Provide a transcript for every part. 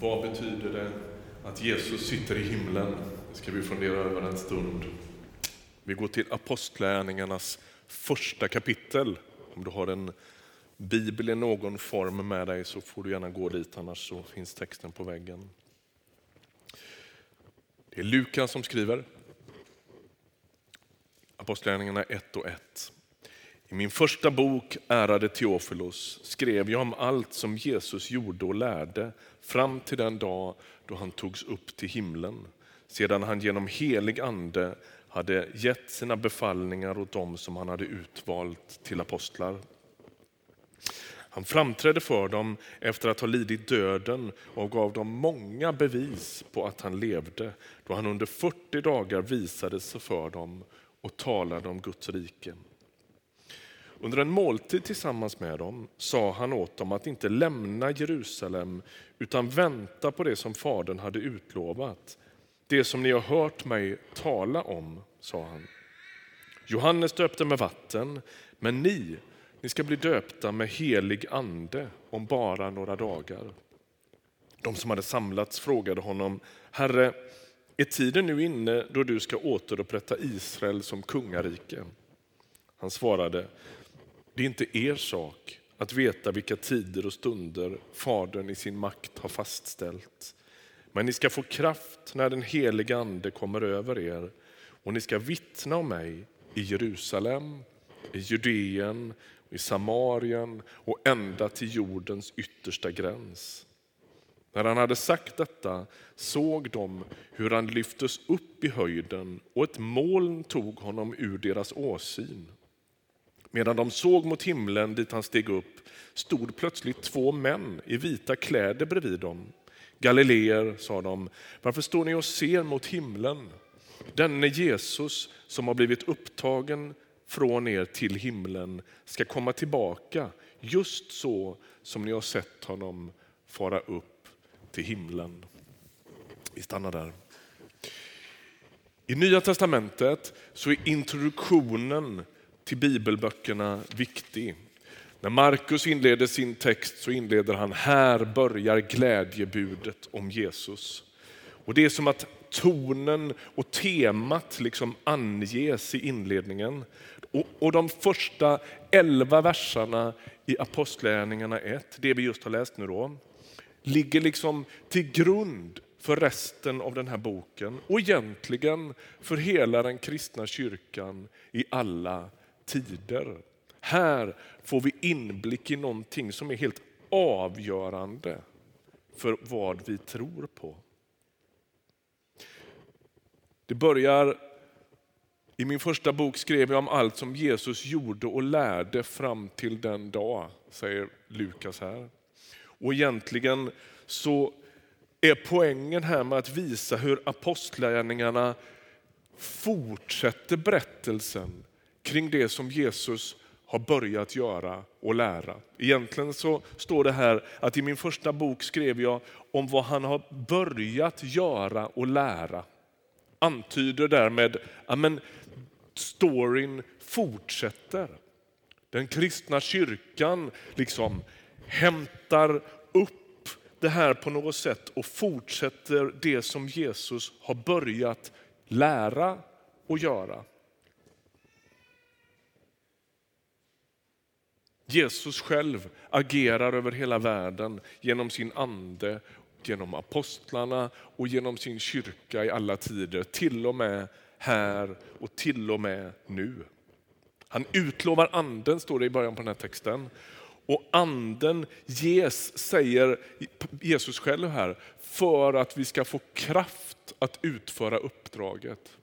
Vad betyder det att Jesus sitter i himlen? Det ska vi fundera över en stund. Vi går till Apostlärningarnas första kapitel. Om du har en bibel i någon form med dig så får du gärna gå dit, annars så finns texten på väggen. Det är Lukas som skriver. Apostlagärningarna 1 och 1. I min första bok, Ärade Teofilos, skrev jag om allt som Jesus gjorde och lärde fram till den dag då han togs upp till himlen, sedan han genom helig ande hade gett sina befallningar åt dem som han hade utvalt till apostlar. Han framträdde för dem efter att ha lidit döden och gav dem många bevis på att han levde, då han under 40 dagar visade sig för dem och talade om Guds rike. Under en måltid tillsammans med dem sa han åt dem att inte lämna Jerusalem utan vänta på det som Fadern hade utlovat. Det som ni har hört mig tala om, sa han. Johannes döpte med vatten, men ni, ni ska bli döpta med helig ande om bara några dagar. De som hade samlats frågade honom, Herre, är tiden nu inne då du ska återupprätta Israel som kungarike? Han svarade, det är inte er sak att veta vilka tider och stunder Fadern i sin makt har fastställt. Men ni ska få kraft när den heliga Ande kommer över er och ni ska vittna om mig i Jerusalem, i Judeen, i Samarien och ända till jordens yttersta gräns. När han hade sagt detta såg de hur han lyftes upp i höjden och ett moln tog honom ur deras åsyn. Medan de såg mot himlen dit han steg upp stod plötsligt två män i vita kläder bredvid dem. Galileer, sa de, varför står ni och ser mot himlen? Denne Jesus som har blivit upptagen från er till himlen ska komma tillbaka just så som ni har sett honom fara upp till himlen. Vi stannar där. I Nya testamentet så är introduktionen till bibelböckerna viktig. När Markus inleder sin text så inleder han här börjar glädjebudet om Jesus. Och Det är som att tonen och temat liksom anges i inledningen. Och, och De första elva verserna i Apostlagärningarna 1, det vi just har läst nu då, ligger liksom till grund för resten av den här boken och egentligen för hela den kristna kyrkan i alla tider. Här får vi inblick i någonting som är helt avgörande för vad vi tror på. Det börjar, i min första bok skrev jag om allt som Jesus gjorde och lärde fram till den dag, säger Lukas här. Och egentligen så är poängen här med att visa hur apostlagärningarna fortsätter berättelsen kring det som Jesus har börjat göra och lära. Egentligen så står det här att i min första bok skrev jag om vad han har börjat göra och lära. Antyder därmed att storyn fortsätter. Den kristna kyrkan liksom hämtar upp det här på något sätt och fortsätter det som Jesus har börjat lära och göra. Jesus själv agerar över hela världen genom sin ande, genom apostlarna och genom sin kyrka i alla tider. Till och med här och till och med nu. Han utlovar anden, står det i början på den här texten. Och anden ges, säger Jesus själv här, för att vi ska få kraft att utföra uppdraget.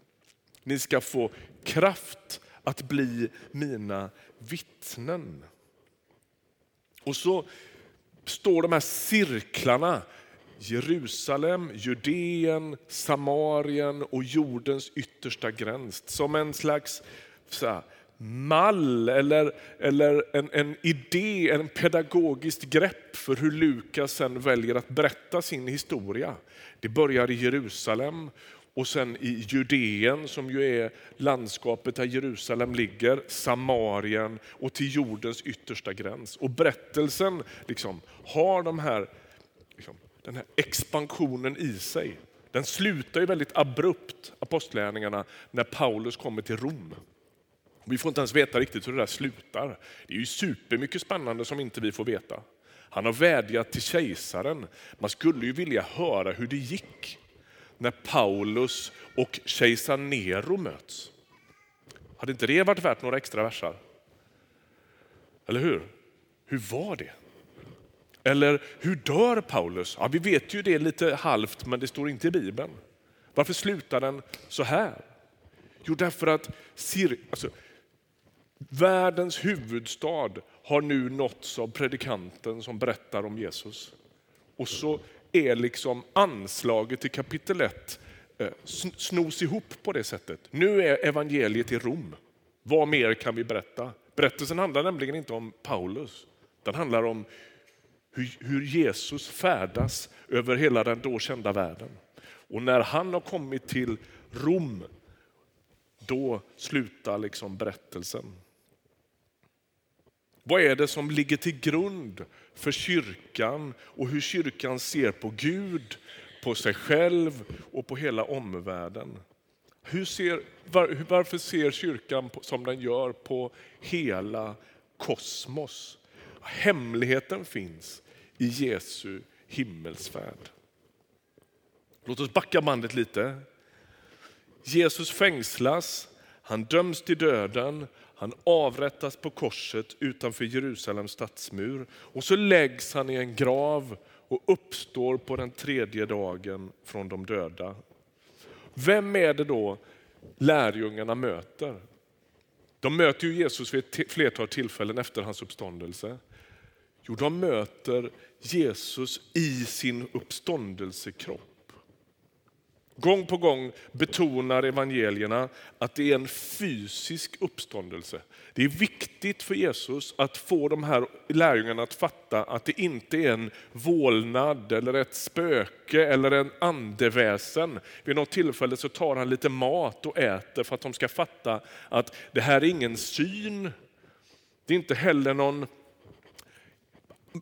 Ni ska få kraft att bli mina vittnen. Och så står de här cirklarna, Jerusalem, Judeen, Samarien och jordens yttersta gräns. Som en slags så här, mall eller, eller en, en idé, en pedagogiskt grepp för hur Lukas sen väljer att berätta sin historia. Det börjar i Jerusalem och sen i Judeen som ju är landskapet där Jerusalem ligger, Samarien och till jordens yttersta gräns. Och berättelsen liksom, har de här liksom, den här expansionen i sig. Den slutar ju väldigt abrupt, apostlärningarna, när Paulus kommer till Rom. Vi får inte ens veta riktigt hur det där slutar. Det är ju supermycket spännande som inte vi får veta. Han har vädjat till kejsaren. Man skulle ju vilja höra hur det gick när Paulus och kejsar Nero möts. Hade inte det varit värt några extra versar? Eller hur? Hur var det? Eller hur dör Paulus? Ja, vi vet ju det lite halvt, men det står inte i Bibeln. Varför slutar den så här? Jo, därför att alltså, världens huvudstad har nu nåtts av predikanten som berättar om Jesus. Och så är liksom anslaget till kapitel 1 eh, snos ihop på det sättet. Nu är evangeliet i Rom. Vad mer kan vi berätta? Berättelsen handlar nämligen inte om Paulus. Den handlar om hur, Jesus färdas över hela den då kända världen. Och när han har kommit till Rom, då slutar liksom berättelsen. Vad är det som ligger till grund för kyrkan och hur kyrkan ser på Gud, på sig själv och på hela omvärlden? Hur ser, var, varför ser kyrkan som den gör på hela kosmos? Hemligheten finns i Jesu himmelsfärd. Låt oss backa bandet lite. Jesus fängslas, han döms till döden, han avrättas på korset utanför Jerusalems stadsmur och så läggs han i en grav och uppstår på den tredje dagen från de döda. Vem är det då lärjungarna möter? De möter ju Jesus vid ett flertal tillfällen efter hans uppståndelse. Jo, de möter Jesus i sin uppståndelsekropp. Gång på gång betonar evangelierna att det är en fysisk uppståndelse. Det är viktigt för Jesus att få de här lärjungarna att fatta att det inte är en vålnad eller ett spöke eller en andeväsen. Vid något tillfälle så tar han lite mat och äter för att de ska fatta att det här är ingen syn. Det är inte heller någon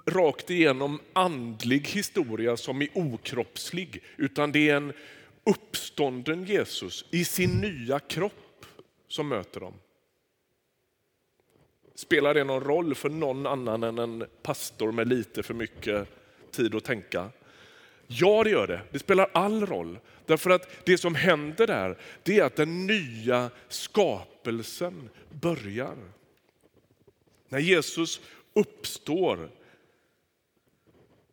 rakt igenom andlig historia som är okroppslig, utan det är en uppstånden Jesus i sin nya kropp som möter dem. Spelar det någon roll för någon annan än en pastor med lite för mycket tid att tänka? Ja, det gör det. Det spelar all roll. Därför att det som händer där, det är att den nya skapelsen börjar. När Jesus uppstår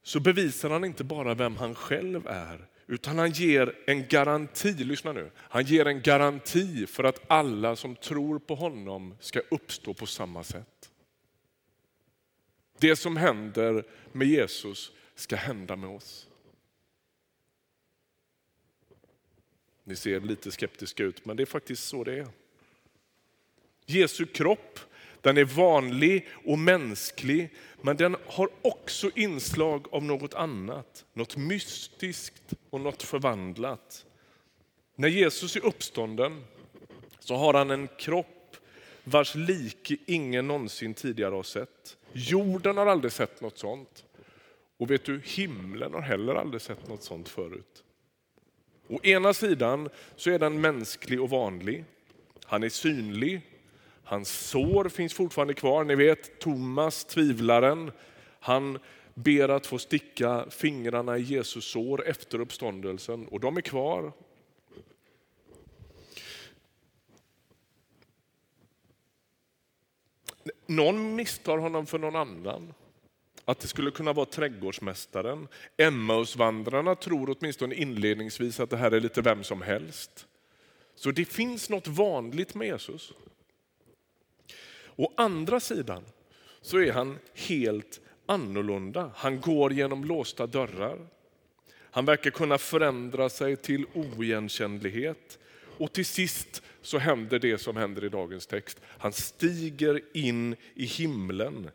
så bevisar han inte bara vem han själv är, utan han ger en garanti, lyssna nu, han ger en garanti för att alla som tror på honom ska uppstå på samma sätt. Det som händer med Jesus ska hända med oss. Ni ser lite skeptiska ut, men det är faktiskt så det är. Jesu kropp den är vanlig och mänsklig, men den har också inslag av något annat. Något mystiskt och något förvandlat. När Jesus är uppstånden så har han en kropp vars like ingen någonsin tidigare har sett. Jorden har aldrig sett något sånt. Och vet du, himlen har heller aldrig sett något sånt förut. Å ena sidan så är den mänsklig och vanlig. Han är synlig, Hans sår finns fortfarande kvar. Ni vet Thomas, tvivlaren, han ber att få sticka fingrarna i Jesus sår efter uppståndelsen och de är kvar. Någon misstar honom för någon annan. Att det skulle kunna vara trädgårdsmästaren. Emmausvandrarna tror åtminstone inledningsvis att det här är lite vem som helst. Så det finns något vanligt med Jesus. Å andra sidan så är han helt annorlunda. Han går genom låsta dörrar. Han verkar kunna förändra sig till oigenkännlighet. Och till sist så händer det som händer i dagens text. Han stiger in i himlen.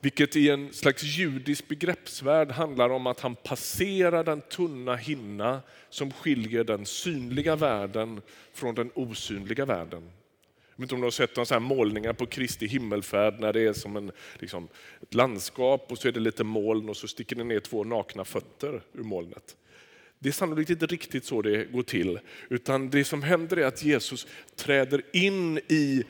Vilket i en slags judisk begreppsvärld handlar om att han passerar den tunna hinna som skiljer den synliga världen från den osynliga världen. Jag vet inte om du har sett några målningar på Kristi himmelfärd när det är som en, liksom, ett landskap och så är det lite moln och så sticker det ner två nakna fötter ur molnet. Det är sannolikt inte riktigt så det går till, utan det som händer är att Jesus träder in i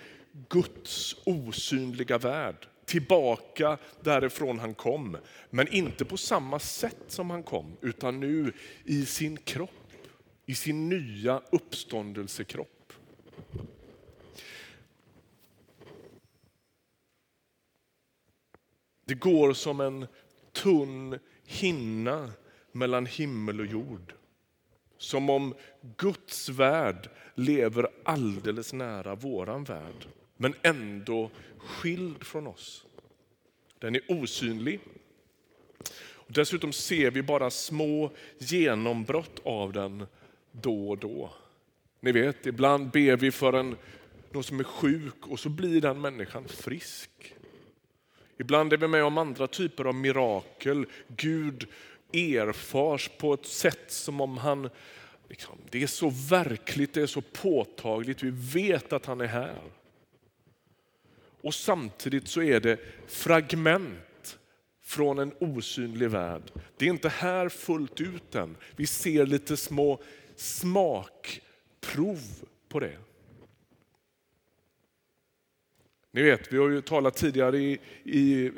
Guds osynliga värld, tillbaka därifrån han kom. Men inte på samma sätt som han kom, utan nu i sin kropp, i sin nya uppståndelsekropp. Det går som en tunn hinna mellan himmel och jord. Som om Guds värld lever alldeles nära våran värld, men ändå skild från oss. Den är osynlig. Dessutom ser vi bara små genombrott av den då och då. Ni vet, ibland ber vi för en, någon som är sjuk och så blir den människan frisk. Ibland är vi med om andra typer av mirakel. Gud erfars på ett sätt som om han, liksom, det är så verkligt, det är så påtagligt, vi vet att han är här. Och samtidigt så är det fragment från en osynlig värld. Det är inte här fullt ut än. Vi ser lite små smakprov på det. Ni vet, vi har ju talat tidigare i, i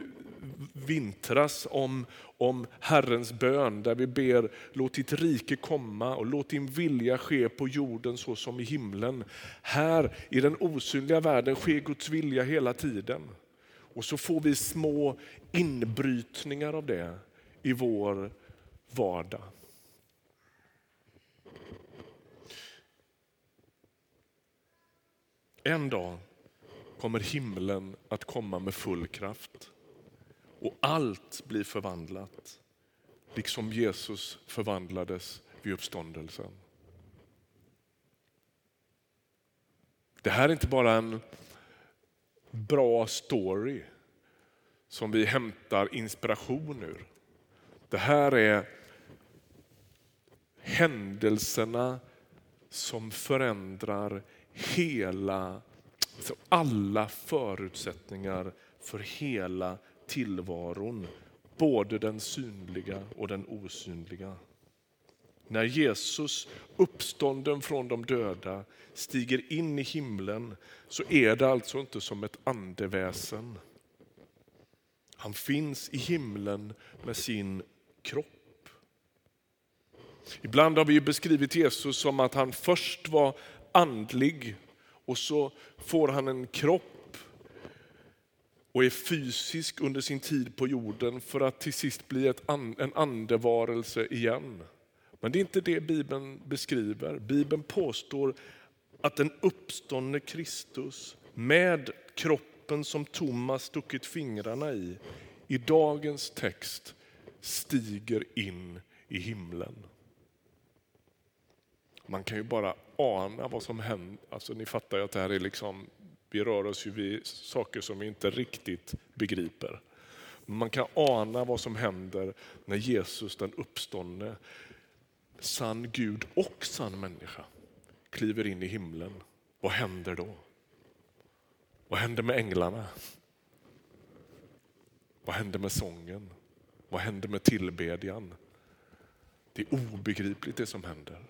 vintras om, om Herrens bön där vi ber låt ditt rike komma och låt din vilja ske på jorden så som i himlen. Här i den osynliga världen sker Guds vilja hela tiden. Och så får vi små inbrytningar av det i vår vardag. En dag kommer himlen att komma med full kraft. Och allt blir förvandlat, liksom Jesus förvandlades vid uppståndelsen. Det här är inte bara en bra story som vi hämtar inspiration ur. Det här är händelserna som förändrar hela, så alla förutsättningar för hela tillvaron, både den synliga och den osynliga. När Jesus, uppstånden från de döda, stiger in i himlen så är det alltså inte som ett andeväsen. Han finns i himlen med sin kropp. Ibland har vi beskrivit Jesus som att han först var andlig och så får han en kropp och är fysisk under sin tid på jorden för att till sist bli ett, en andevarelse igen. Men det är inte det Bibeln beskriver. Bibeln påstår att den uppståndne Kristus med kroppen som Thomas stuckit fingrarna i, i dagens text stiger in i himlen. Man kan ju bara ana vad som händer. Alltså, ni fattar ju att det här är liksom vi rör oss ju vid saker som vi inte riktigt begriper. Man kan ana vad som händer när Jesus den uppståndne, sann Gud och sann människa, kliver in i himlen. Vad händer då? Vad händer med änglarna? Vad händer med sången? Vad händer med tillbedjan? Det är obegripligt det som händer.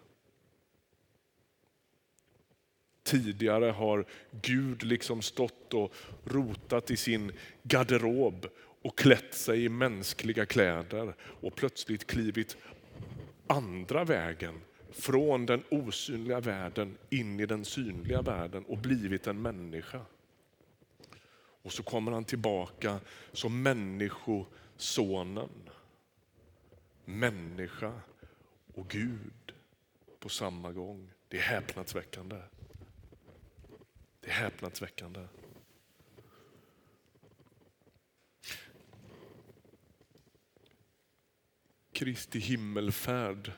Tidigare har Gud liksom stått och rotat i sin garderob och klätt sig i mänskliga kläder och plötsligt klivit andra vägen från den osynliga världen in i den synliga världen och blivit en människa. Och så kommer han tillbaka som människosonen. Människa och Gud på samma gång. Det är häpnadsväckande. Det är häpnadsväckande. Kristi himmelfärd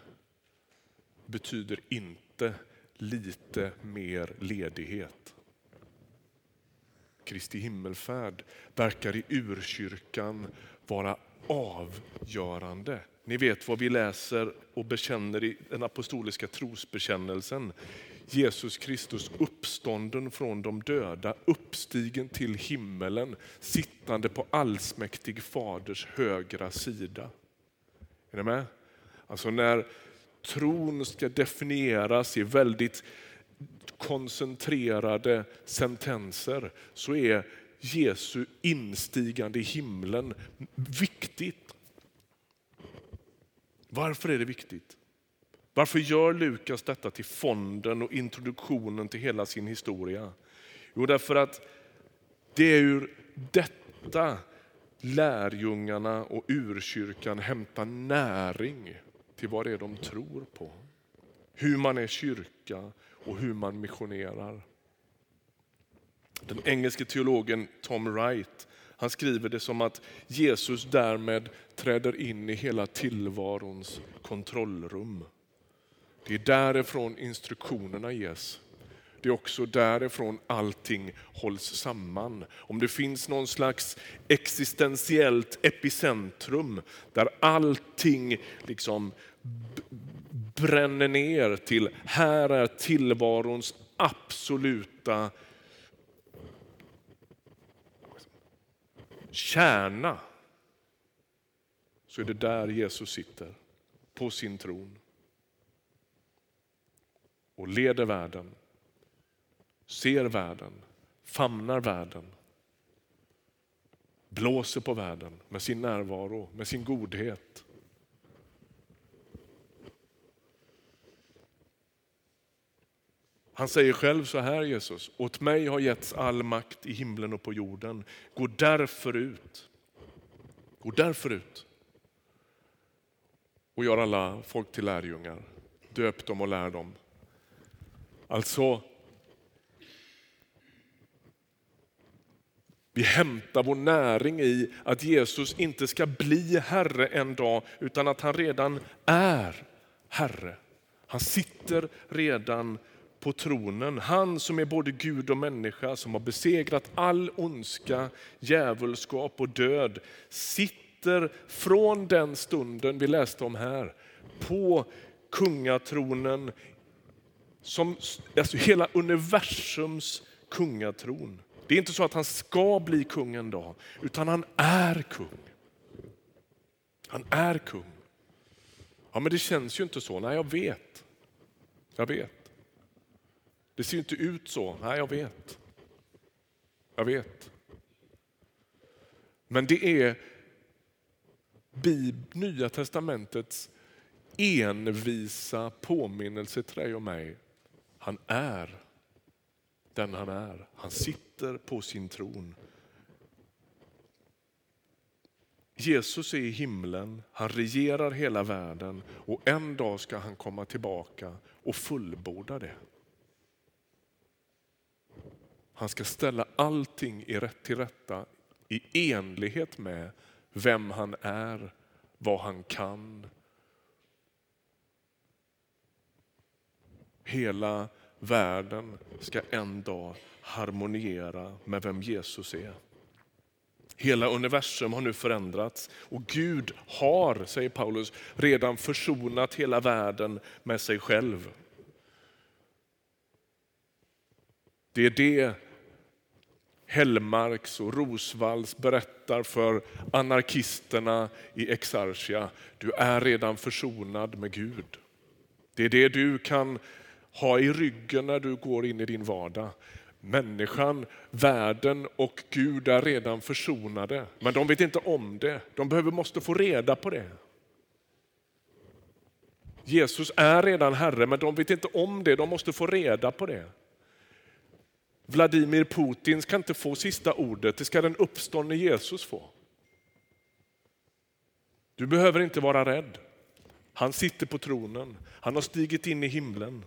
betyder inte lite mer ledighet. Kristi himmelfärd verkar i urkyrkan vara avgörande. Ni vet vad vi läser och bekänner i den apostoliska trosbekännelsen. Jesus Kristus uppstånden från de döda, uppstigen till himmelen, sittande på allsmäktig faders högra sida. Är ni med? Alltså när tron ska definieras i väldigt koncentrerade sentenser så är Jesu instigande i himlen viktigt. Varför är det viktigt? Varför gör Lukas detta till fonden och introduktionen till hela sin historia? Jo, därför att det är ur detta lärjungarna och urkyrkan hämtar näring till vad det är de tror på. Hur man är kyrka och hur man missionerar. Den engelske teologen Tom Wright han skriver det som att Jesus därmed träder in i hela tillvarons kontrollrum. Det är därifrån instruktionerna ges. Det är också därifrån allting hålls samman. Om det finns någon slags existentiellt epicentrum där allting liksom bränner ner till här är tillvarons absoluta kärna så är det där Jesus sitter, på sin tron och leder världen, ser världen, famnar världen, blåser på världen med sin närvaro, med sin godhet. Han säger själv så här Jesus, åt mig har getts all makt i himlen och på jorden. Gå därför ut. Gå därför ut och gör alla folk till lärjungar. Döp dem och lär dem. Alltså, vi hämtar vår näring i att Jesus inte ska bli Herre en dag utan att han redan är Herre. Han sitter redan på tronen. Han som är både Gud och människa, som har besegrat all ondska, djävulskap och död, sitter från den stunden vi läste om här på kungatronen, som, alltså hela universums kungatron. Det är inte så att han ska bli kung en dag, utan han är kung. Han är kung. Ja, men det känns ju inte så. Nej, jag vet. Jag vet. Det ser inte ut så. Nej, jag vet. Jag vet. Men det är Bib Nya testamentets envisa påminnelse till dig och mig. Han är den han är. Han sitter på sin tron. Jesus är i himlen, han regerar hela världen och en dag ska han komma tillbaka och fullborda det. Han ska ställa allting i rätt till rätta i enlighet med vem han är, vad han kan. Hela världen ska en dag harmoniera med vem Jesus är. Hela universum har nu förändrats och Gud har, säger Paulus, redan försonat hela världen med sig själv. Det är det Hellmarks och Rosvalls berättar för anarkisterna i Exarchia. Du är redan försonad med Gud. Det är det du kan ha i ryggen när du går in i din vardag. Människan, världen och Gud är redan försonade, men de vet inte om det. De behöver, måste få reda på det. Jesus är redan Herre, men de vet inte om det. De måste få reda på det. Vladimir Putin ska inte få sista ordet, det ska den uppståndne Jesus få. Du behöver inte vara rädd. Han sitter på tronen, han har stigit in i himlen.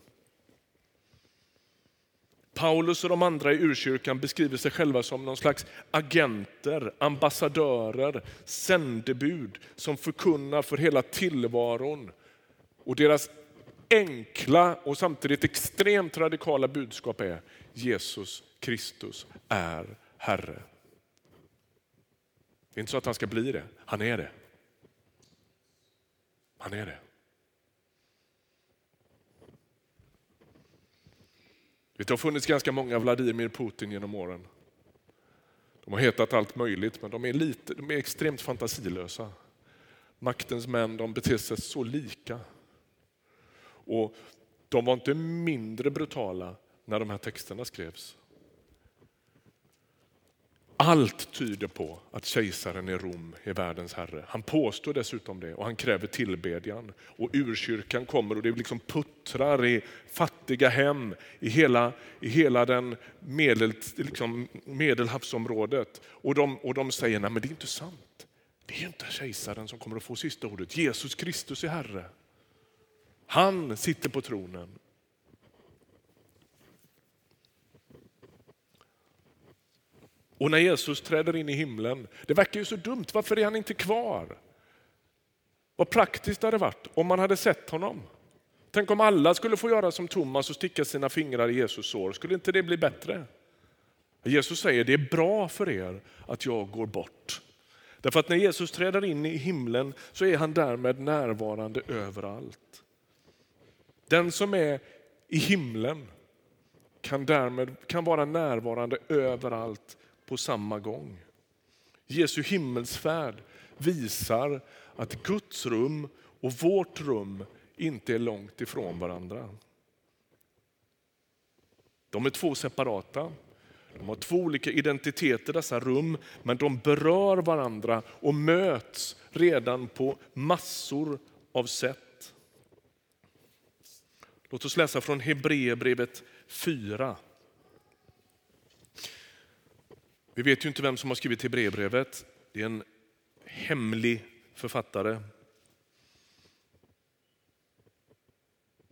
Paulus och de andra i urkyrkan beskriver sig själva som någon slags agenter, ambassadörer, sändebud som förkunnar för hela tillvaron. Och deras enkla och samtidigt extremt radikala budskap är Jesus Kristus är Herre. Det är inte så att han ska bli det, han är det. Han är det. Det har funnits ganska många Vladimir Putin genom åren. De har hetat allt möjligt, men de är, lite, de är extremt fantasilösa. Maktens män de beter sig så lika. Och De var inte mindre brutala när de här texterna skrevs. Allt tyder på att kejsaren i Rom är världens herre. Han påstår dessutom det och han kräver tillbedjan. Och urkyrkan kommer och det liksom puttrar i fattiga hem i hela, i hela den medel, liksom medelhavsområdet. Och de, och de säger, nej men det är inte sant. Det är inte kejsaren som kommer att få sista ordet. Jesus Kristus är herre. Han sitter på tronen. Och när Jesus träder in i himlen, det verkar ju så dumt, varför är han inte kvar? Vad praktiskt det hade varit om man hade sett honom. Tänk om alla skulle få göra som Thomas och sticka sina fingrar i Jesus sår, skulle inte det bli bättre? Jesus säger det är bra för er att jag går bort. Därför att när Jesus träder in i himlen så är han därmed närvarande överallt. Den som är i himlen kan därmed kan vara närvarande överallt på samma gång. Jesu himmelsfärd visar att Guds rum och vårt rum inte är långt ifrån varandra. De är två separata. De har två olika identiteter, dessa rum, men de berör varandra och möts redan på massor av sätt. Låt oss läsa från Hebreerbrevet 4. Vi vet ju inte vem som har skrivit Hebreerbrevet. Det är en hemlig författare.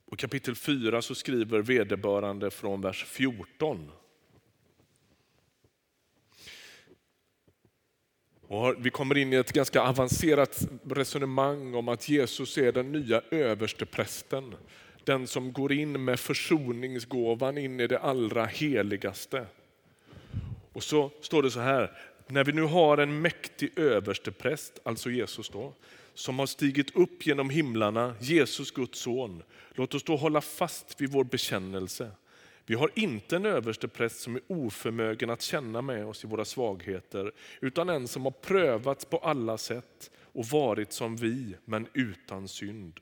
Och kapitel 4 så skriver vederbörande från vers 14. Och vi kommer in i ett ganska avancerat resonemang om att Jesus är den nya översteprästen. Den som går in med försoningsgåvan in i det allra heligaste. Och så står det så här, när vi nu har en mäktig överstepräst, alltså Jesus då, som har stigit upp genom himlarna, Jesus Guds son. Låt oss då hålla fast vid vår bekännelse. Vi har inte en överstepräst som är oförmögen att känna med oss i våra svagheter, utan en som har prövats på alla sätt och varit som vi, men utan synd.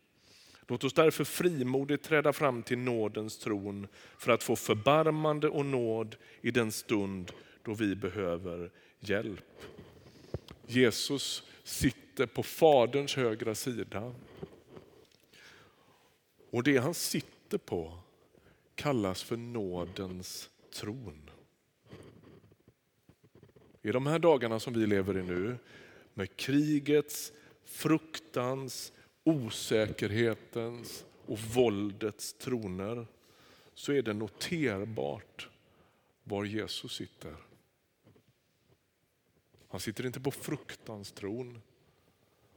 Låt oss därför frimodigt träda fram till nådens tron för att få förbarmande och nåd i den stund då vi behöver hjälp. Jesus sitter på Faderns högra sida. Och det han sitter på kallas för nådens tron. I de här dagarna som vi lever i nu, med krigets, fruktans, osäkerhetens och våldets troner, så är det noterbart var Jesus sitter. Han sitter inte på fruktans tron.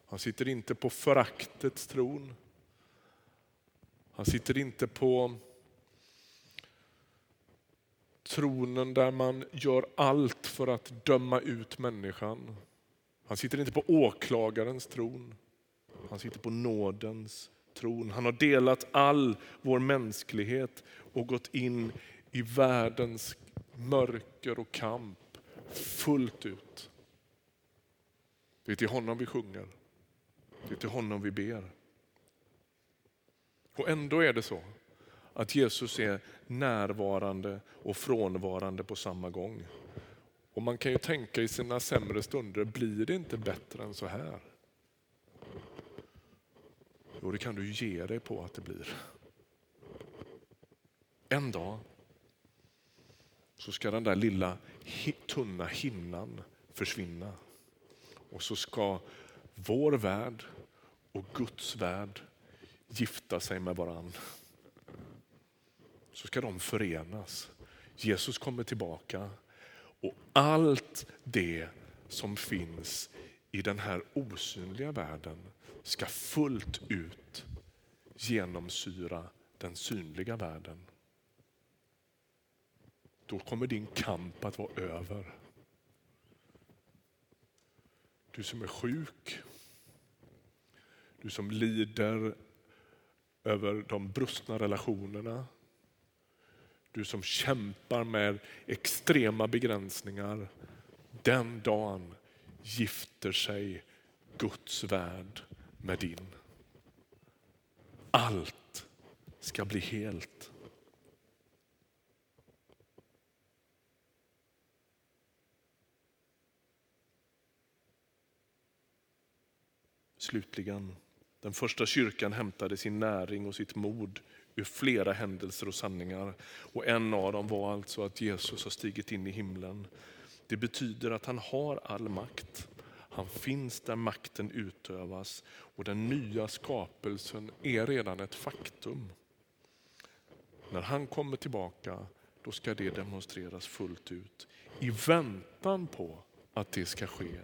Han sitter inte på föraktets tron. Han sitter inte på tronen där man gör allt för att döma ut människan. Han sitter inte på åklagarens tron. Han sitter på nådens tron. Han har delat all vår mänsklighet och gått in i världens mörker och kamp fullt ut. Det är till honom vi sjunger. Det är till honom vi ber. Och ändå är det så att Jesus är närvarande och frånvarande på samma gång. Och Man kan ju tänka i sina sämre stunder, blir det inte bättre än så här? Jo, det kan du ge dig på att det blir. En dag så ska den där lilla tunna hinnan försvinna. Och så ska vår värld och Guds värld gifta sig med varann. Så ska de förenas. Jesus kommer tillbaka och allt det som finns i den här osynliga världen ska fullt ut genomsyra den synliga världen. Då kommer din kamp att vara över. Du som är sjuk. Du som lider över de brustna relationerna. Du som kämpar med extrema begränsningar. Den dagen gifter sig Guds värld med din. Allt ska bli helt. Slutligen, den första kyrkan hämtade sin näring och sitt mod ur flera händelser och sanningar. Och En av dem var alltså att Jesus har stigit in i himlen. Det betyder att han har all makt. Han finns där makten utövas och den nya skapelsen är redan ett faktum. När han kommer tillbaka då ska det demonstreras fullt ut. I väntan på att det ska ske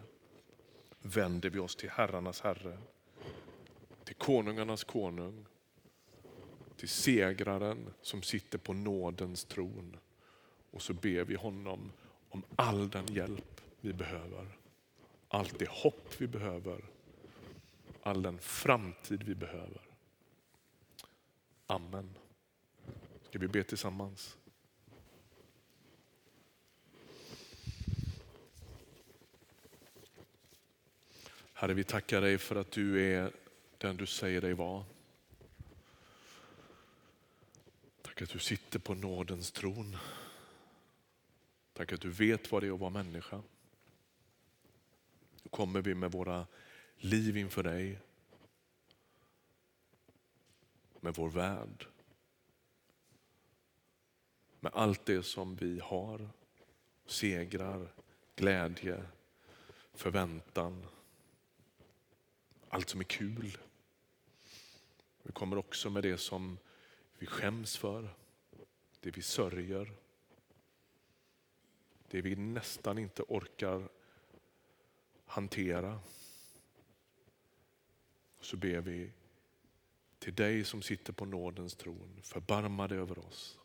vänder vi oss till herrarnas herre, till konungarnas konung, till segraren som sitter på nådens tron. Och så ber vi honom om all den hjälp vi behöver. Allt det hopp vi behöver. All den framtid vi behöver. Amen. Ska vi be tillsammans? Herre, vi tackar dig för att du är den du säger dig vara. Tack att du sitter på nådens tron. Tack att du vet vad det är att vara människa. Nu kommer vi med våra liv inför dig. Med vår värld. Med allt det som vi har. Segrar, glädje, förväntan. Allt som är kul. Vi kommer också med det som vi skäms för, det vi sörjer, det vi nästan inte orkar hantera. Och så ber vi till dig som sitter på nådens tron, förbarma dig över oss.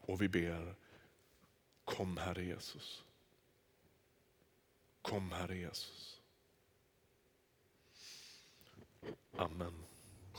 Och vi ber, kom Herre Jesus. Kom Herre Jesus. Amen.